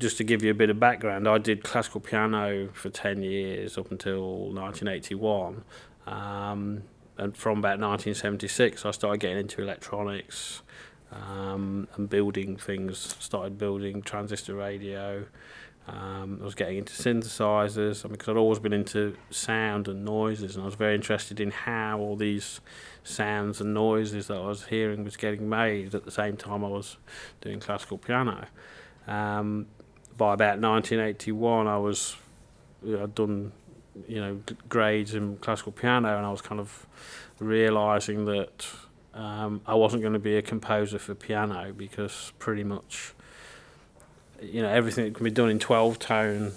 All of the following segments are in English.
just to give you a bit of background, I did classical piano for 10 years up until 1981. Um, and from about 1976, I started getting into electronics um, and building things. Started building transistor radio. Um, I was getting into synthesizers because I'd always been into sound and noises, and I was very interested in how all these sounds and noises that I was hearing was getting made at the same time I was doing classical piano. Um, by about 1981, I was I'd done you know grades in classical piano, and I was kind of realizing that um, I wasn't going to be a composer for piano because pretty much you know everything that can be done in 12 tone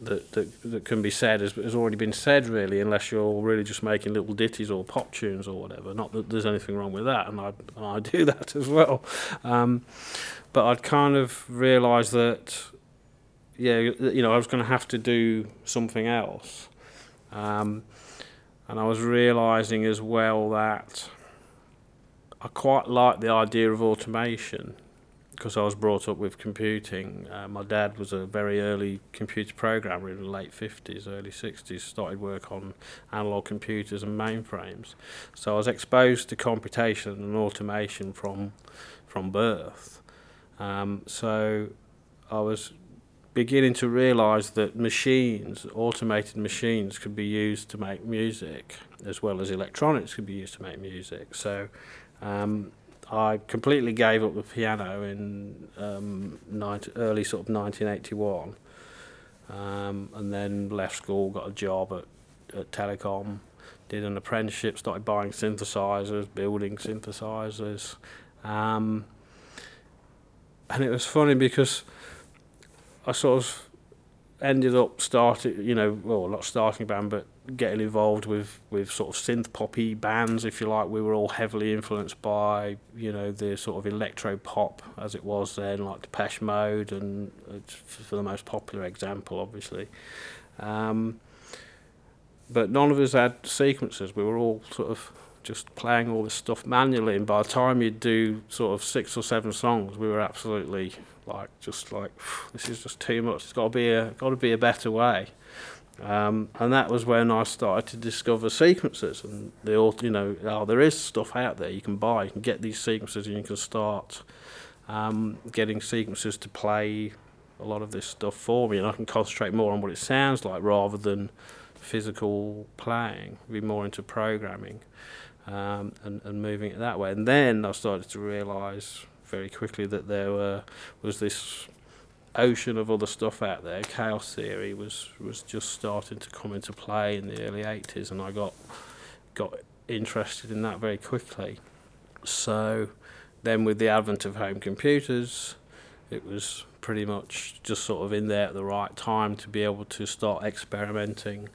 that, that that can be said has, has already been said really unless you're really just making little ditties or pop tunes or whatever. Not that there's anything wrong with that and I, and I do that as well. Um, but I'd kind of realised that yeah you know I was going to have to do something else. Um, and I was realising as well that I quite like the idea of automation because I was brought up with computing. Uh, my dad was a very early computer programmer in the late 50s, early 60s, started work on analog computers and mainframes. So I was exposed to computation and automation from, from birth. Um, so I was beginning to realize that machines, automated machines, could be used to make music as well as electronics could be used to make music. So um, I completely gave up the piano in um, 90, early sort of 1981, um, and then left school, got a job at, at Telecom, did an apprenticeship, started buying synthesizers, building synthesizers, um, and it was funny because I sort of ended up starting, you know, well, not starting a band, but getting involved with, with sort of synth poppy bands, if you like. We were all heavily influenced by, you know, the sort of electro pop as it was then, like Depeche Mode, and for the most popular example, obviously. Um, but none of us had sequencers. We were all sort of just playing all this stuff manually, and by the time you'd do sort of six or seven songs, we were absolutely like just like this is just too much. It's got to be a got to be a better way. Um, and that was when I started to discover sequencers and the you know oh, there is stuff out there you can buy you can get these sequencers and you can start um, getting sequencers to play a lot of this stuff for me. And I can concentrate more on what it sounds like rather than physical playing be more into programming um, and, and moving it that way. And then I started to realize very quickly that there were, was this ocean of other stuff out there. Chaos theory was was just starting to come into play in the early 80s, and I got got interested in that very quickly. So then, with the advent of home computers, it was pretty much just sort of in there at the right time to be able to start experimenting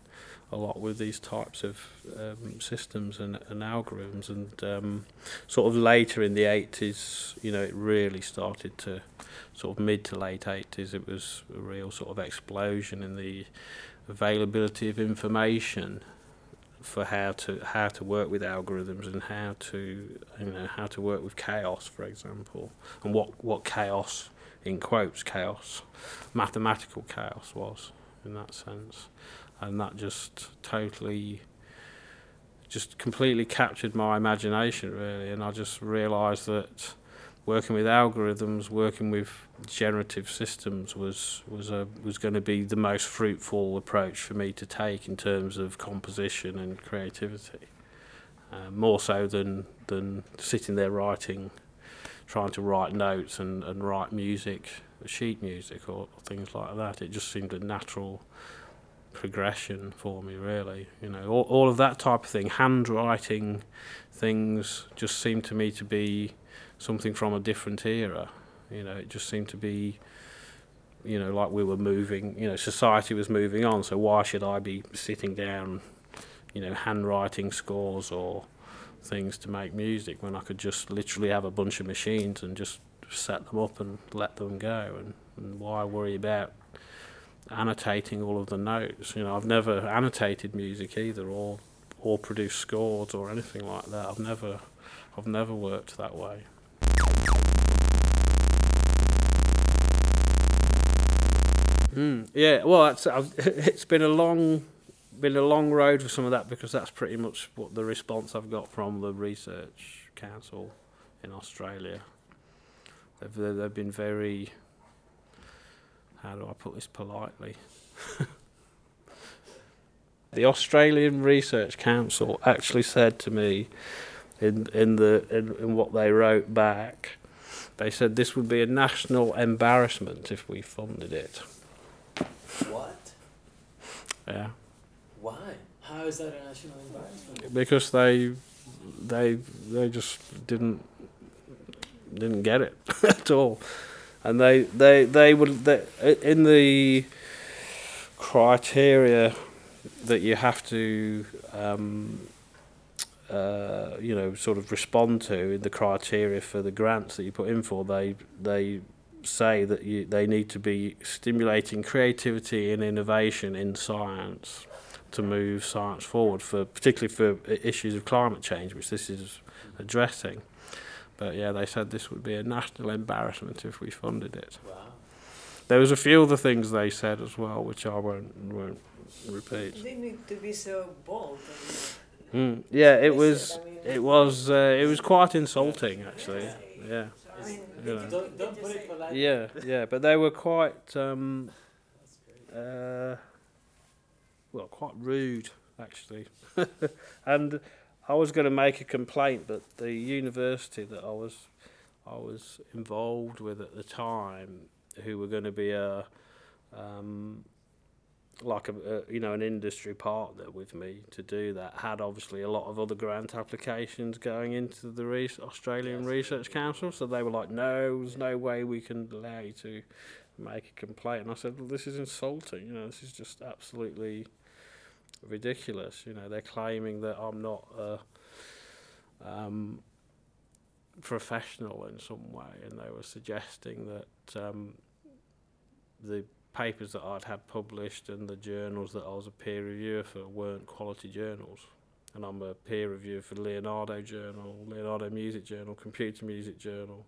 a lot with these types of um, systems and, and algorithms. And um, sort of later in the 80s, you know, it really started to sort of mid to late 80s, it was a real sort of explosion in the availability of information for how to how to work with algorithms and how to you know how to work with chaos for example and what what chaos in quotes chaos mathematical chaos was in that sense. And that just totally just completely captured my imagination really. And I just realized that working with algorithms working with generative systems was was a was going to be the most fruitful approach for me to take in terms of composition and creativity. Uh, more so than than sitting there writing trying to write notes and, and write music sheet music or, things like that. It just seemed a natural progression for me really you know. All, all of that type of thing handwriting things just seemed to me to be something from a different era you know. It just seemed to be you know like we were moving you know society was moving on so why should I be sitting down you know handwriting scores or things to make music when I could just literally have a bunch of machines and just set them up and let them go and, and why worry about annotating all of the notes. You know, I've never annotated music either, or or produced scores or anything like that. I've never, I've never worked that way. Mm, yeah, well, I've, it's been a long, been a long road for some of that because that's pretty much what the response I've got from the research council in Australia. They've they've been very. How do I put this politely? the Australian Research Council actually said to me, in in the in, in what they wrote back, they said this would be a national embarrassment if we funded it. What? Yeah. Why? How is that a national embarrassment? because they they they just didn't didn't get it at all and they they they would they, in the criteria that you have to um, uh, you know sort of respond to in the criteria for the grants that you put in for they they say that you they need to be stimulating creativity and innovation in science to move science forward for particularly for issues of climate change, which this is addressing. But yeah, they said this would be a national embarrassment if we funded it. Wow. There was a few other things they said as well, which I won't won't repeat. They need to be so bold. Mm. Yeah, it They was said, I mean, it was uh, it was quite insulting actually. Yeah, I mean, You know. Don't, don't put it say- politely. yeah, yeah. But they were quite um, uh, well, quite rude actually. and I was going to make a complaint, but the university that I was I was involved with at the time, who were going to be a um, like a, a you know an industry partner with me to do that, had obviously a lot of other grant applications going into the Re- Australian Yes. Research Council. So they were like, "No, there's no way we can allow you to make a complaint." And I said, "Well, this is insulting. You know, this is just absolutely." Ridiculous. You know, they're claiming that I'm not a um, professional in some way, and they were suggesting that um, the papers that I'd had published and the journals that I was a peer reviewer for weren't quality journals. And I'm a peer reviewer for Leonardo Journal, Leonardo Music Journal, Computer Music Journal,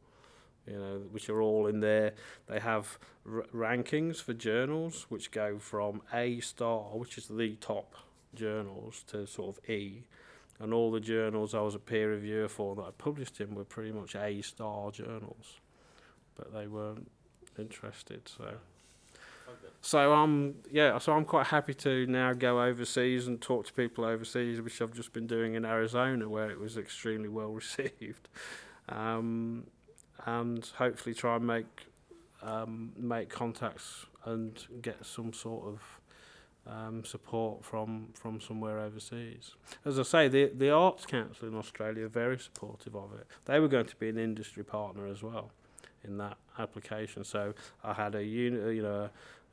you know, which are all in there. They have r- rankings for journals which go from A star, which is the top journals, to sort of E. And all the journals I was a peer reviewer for that I published in were pretty much A star journals, but they weren't interested. So, Okay. so I'm yeah, so I'm quite happy to now go overseas and talk to people overseas, which I've just been doing in Arizona, where it was extremely well received, um, and hopefully try and make um, make contacts and get some sort of um, support from from somewhere overseas. As I say, the the Arts Council in Australia are very supportive of it. They were going to be an industry partner as well in that application. So I had a uni, you know.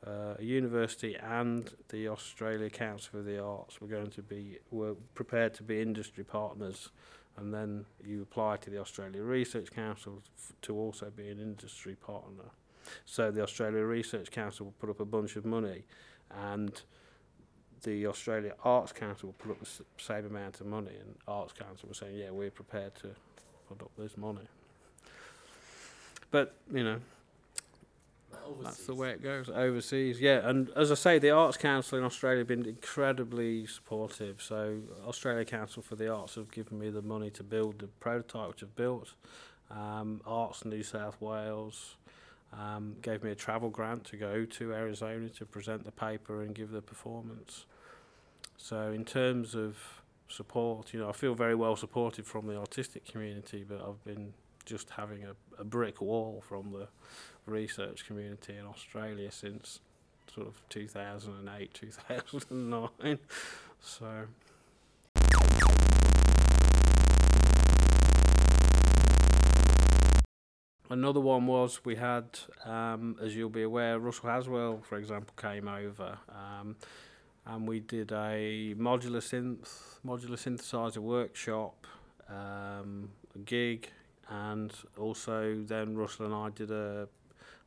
Uh, a university and the Australia Council for the Arts were going to be were prepared to be industry partners, and then you apply to the Australia Research Council f- to also be an industry partner. So the Australia Research Council will put up a bunch of money, and the Australia Arts Council will put up the same amount of money, and Arts Council was saying, "Yeah, we're prepared to put up this money." But you know, that's the way it goes overseas. Yeah, and as I say, the Arts Council in Australia have been incredibly supportive. So Australia Council for the Arts have given me the money to build the prototype, which I've built. Um, Arts New South Wales um, gave me a travel grant to go to Arizona to present the paper and give the performance. So in terms of support, you know, I feel very well supported from the artistic community, but I've been just having a, a brick wall from the research community in Australia since sort of 2008, 2009. So. Another one was we had, um, as you'll be aware, Russell Haswell, for example, came over, um, and we did a modular synth, modular synthesizer workshop, um, a gig, and also then Russell and I did a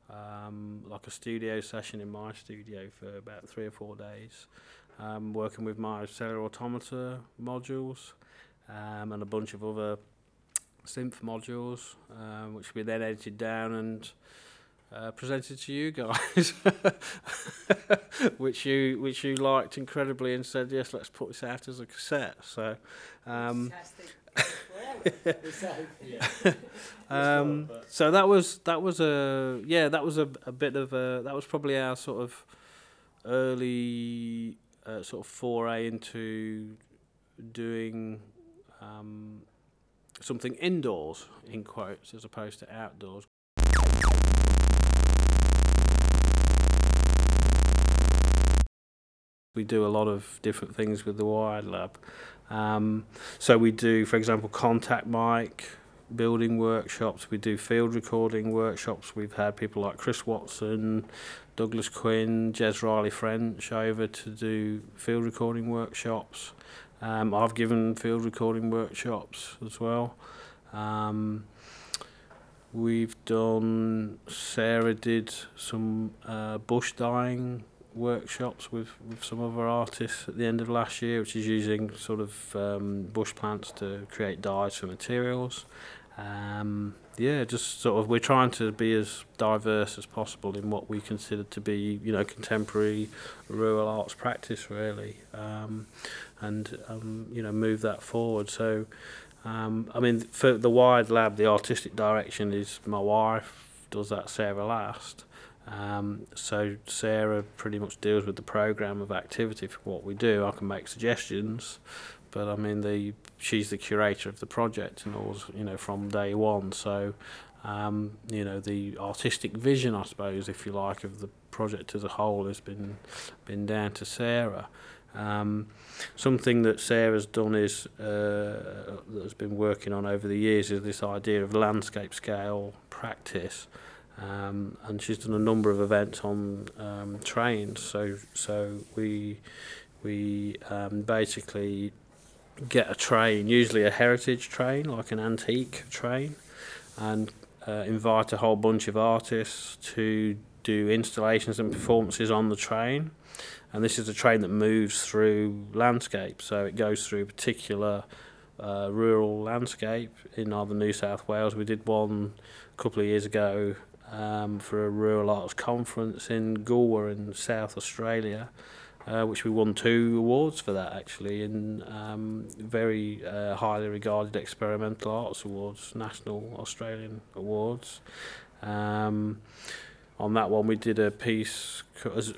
um, like a studio session in my studio for about three or four days, um, working with my cellular automata modules um, and a bunch of other synth modules, um, which we then edited down and uh, presented to you guys, which you which you liked incredibly and said yes, let's put this out as a cassette. So, um, Fantastic. Um, so that was that was a yeah that was a, a bit of a that was probably our sort of early uh, sort of foray into doing um, something indoors in quotes as opposed to outdoors. We do a lot of different things with the Wired Lab. Um, so we do, for example, contact mic building workshops. We do field recording workshops. We've had people like Chris Watson, Douglas Quin, Jez Riley French over to do field recording workshops. Um, I've given field recording workshops as well. Um, we've done. Sarah did some uh, bush dyeing workshops with, with some other artists at the end of last year, which is using sort of um, bush plants to create dyes for materials. Um, yeah, just sort of we're trying to be as diverse as possible in what we consider to be, you know, contemporary rural arts practice, really, um, and um, you know, move that forward. So, um, I mean, for the Wired Lab, the artistic direction is my wife does that, Sarah Last. Um, so Sarah pretty much deals with the program of activity for what we do. I can make suggestions, but I mean the she's the curator of the project and all you know from day one. So um, you know the artistic vision, I suppose, if you like, of the project as a whole has been been down to Sarah. Um, something that Sarah's done is uh, that has been working on over the years is this idea of landscape scale practice. Um, and she's done a number of events on um, trains. So so we we um, basically get a train, usually a heritage train, like an antique train, and uh, invite a whole bunch of artists to do installations and performances on the train. And this is a train that moves through landscape, so it goes through particular uh, rural landscape in either New South Wales. We did one a couple of years ago um, for a rural arts conference in Goolwa in South Australia, uh, which we won two awards for that actually in um, very uh, highly regarded experimental arts awards, national Australian awards. Um, on that one, we did a piece,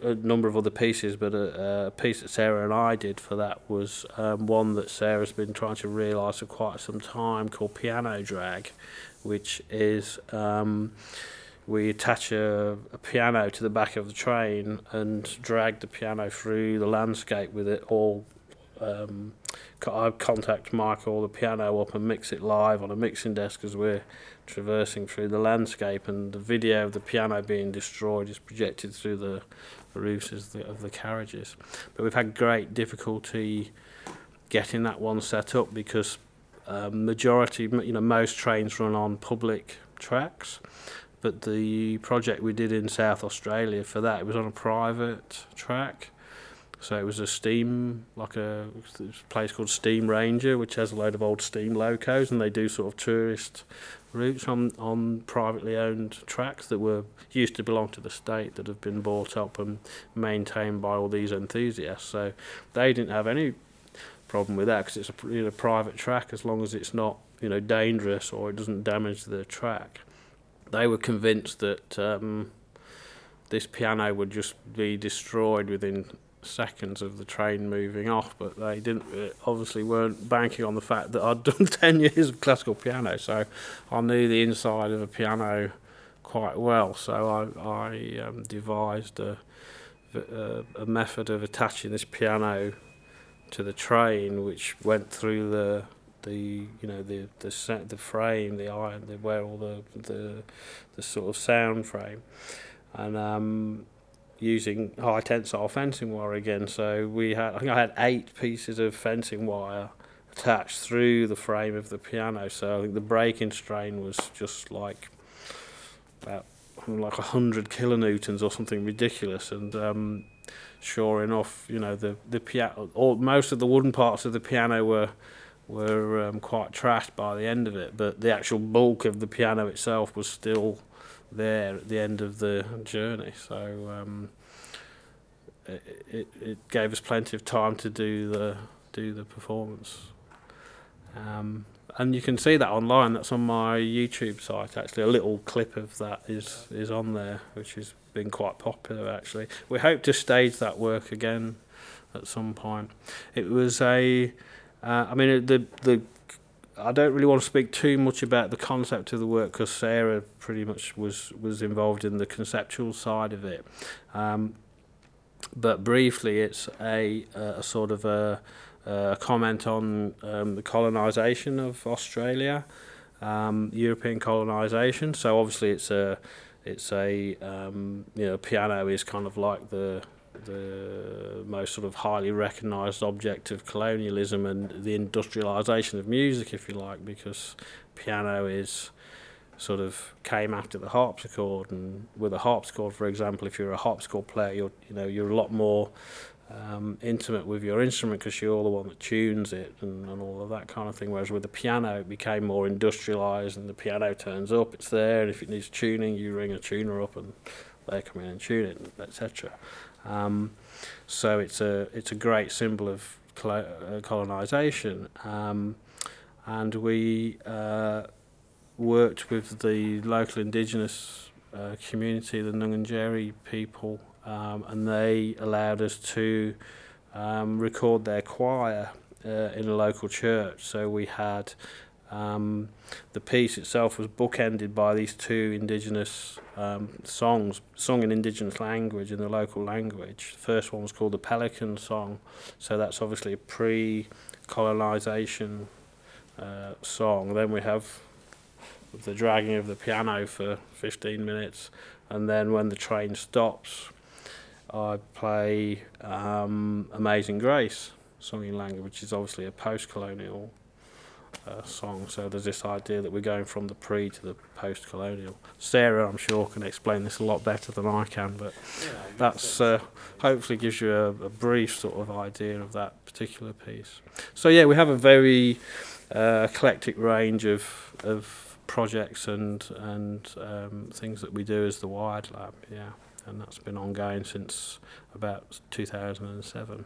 a number of other pieces, but a, a piece that Sarah and I did for that was um, one that Sarah's been trying to realise for quite some time called Piano Drag, which is um, we attach a, a piano to the back of the train and drag the piano through the landscape with it all. Um, I contact miked the piano up and mix it live on a mixing desk as we're traversing through the landscape, and the video of the piano being destroyed is projected through the, the roofs of the, of the carriages. But we've had great difficulty getting that one set up because um, majority, you know, most trains run on public tracks but the project we did in South Australia for that it was on a private track. So it was a steam, like a, a place called SteamRanger, which has a load of old steam locos, and they do sort of tourist routes on on privately owned tracks that were used to belong to the state that have been bought up and maintained by all these enthusiasts. So they didn't have any problem with that because it's a you know, private track as long as it's not you know dangerous or it doesn't damage the track they were convinced that um, this piano would just be destroyed within seconds of the train moving off, but they didn't uh, obviously weren't banking on the fact that I'd done 10 years of classical piano, so I knew the inside of a piano quite well. So I, I um, devised a, a, a method of attaching this piano to the train, which went through the the you know the the the frame the iron the where all the the the sort of sound frame. And um using high tensile fencing wire again. So we had I think I had eight pieces of fencing wire attached through the frame of the piano. So I think the breaking strain was just like about like a hundred kilonewtons or something ridiculous. And um sure enough you know the the piano all most of the wooden parts of the piano were were um, quite trashed by the end of it, but the actual bulk of the piano itself was still there at the end of the journey. So um, it, it, it gave us plenty of time to do the do the performance. Um, and you can see that online. That's on my YouTube site. Actually, a little clip of that is is on there, which has been quite popular. Actually, we hope to stage that work again at some point. It was a, uh, I mean, the the. I don't really want to speak too much about the concept of the work because Sarah pretty much was was involved in the conceptual side of it. Um, but briefly, it's a, a sort of a uh, a comment on um, the colonisation of Australia, um, European colonisation. So obviously it's a it's a um, you know piano is kind of like the the most sort of highly recognised object of colonialism and the industrialisation of music, if you like, because piano is sort of came after the harpsichord and with a harpsichord for example if you're a harpsichord player you're you know you're a lot more um, intimate with your instrument because you're the one that tunes it and, and all of that kind of thing. Whereas with the piano, it became more industrialised, and the piano turns up, it's there, and if it needs tuning, you ring a tuner up, and they come in and tune it, etc. Um, so it's a it's a great symbol of uh, colonisation, um, and we uh, worked with the local indigenous uh, community, the Ngarrindjeri people um, and they allowed us to um, record their choir uh, in a local church. So we had um, the piece itself was bookended by these two indigenous um, songs sung in indigenous language in the local language. The first one was called the Pelican Song, so that's obviously a pre-colonization uh, song. Then we have the dragging of the piano for 15 minutes, and then when the train stops, I play um, Amazing Grace, sung in language, which is obviously a post-colonial uh, song. So there's this idea that we're going from the pre to the post-colonial. Sarah, I'm sure, can explain this a lot better than I can, but Yeah, that's uh, hopefully gives you a, a brief sort of idea of that particular piece. So yeah, we have a very uh, eclectic range of of projects and and um, things that we do as the Wired Lab. Yeah and that's been ongoing since about 2007.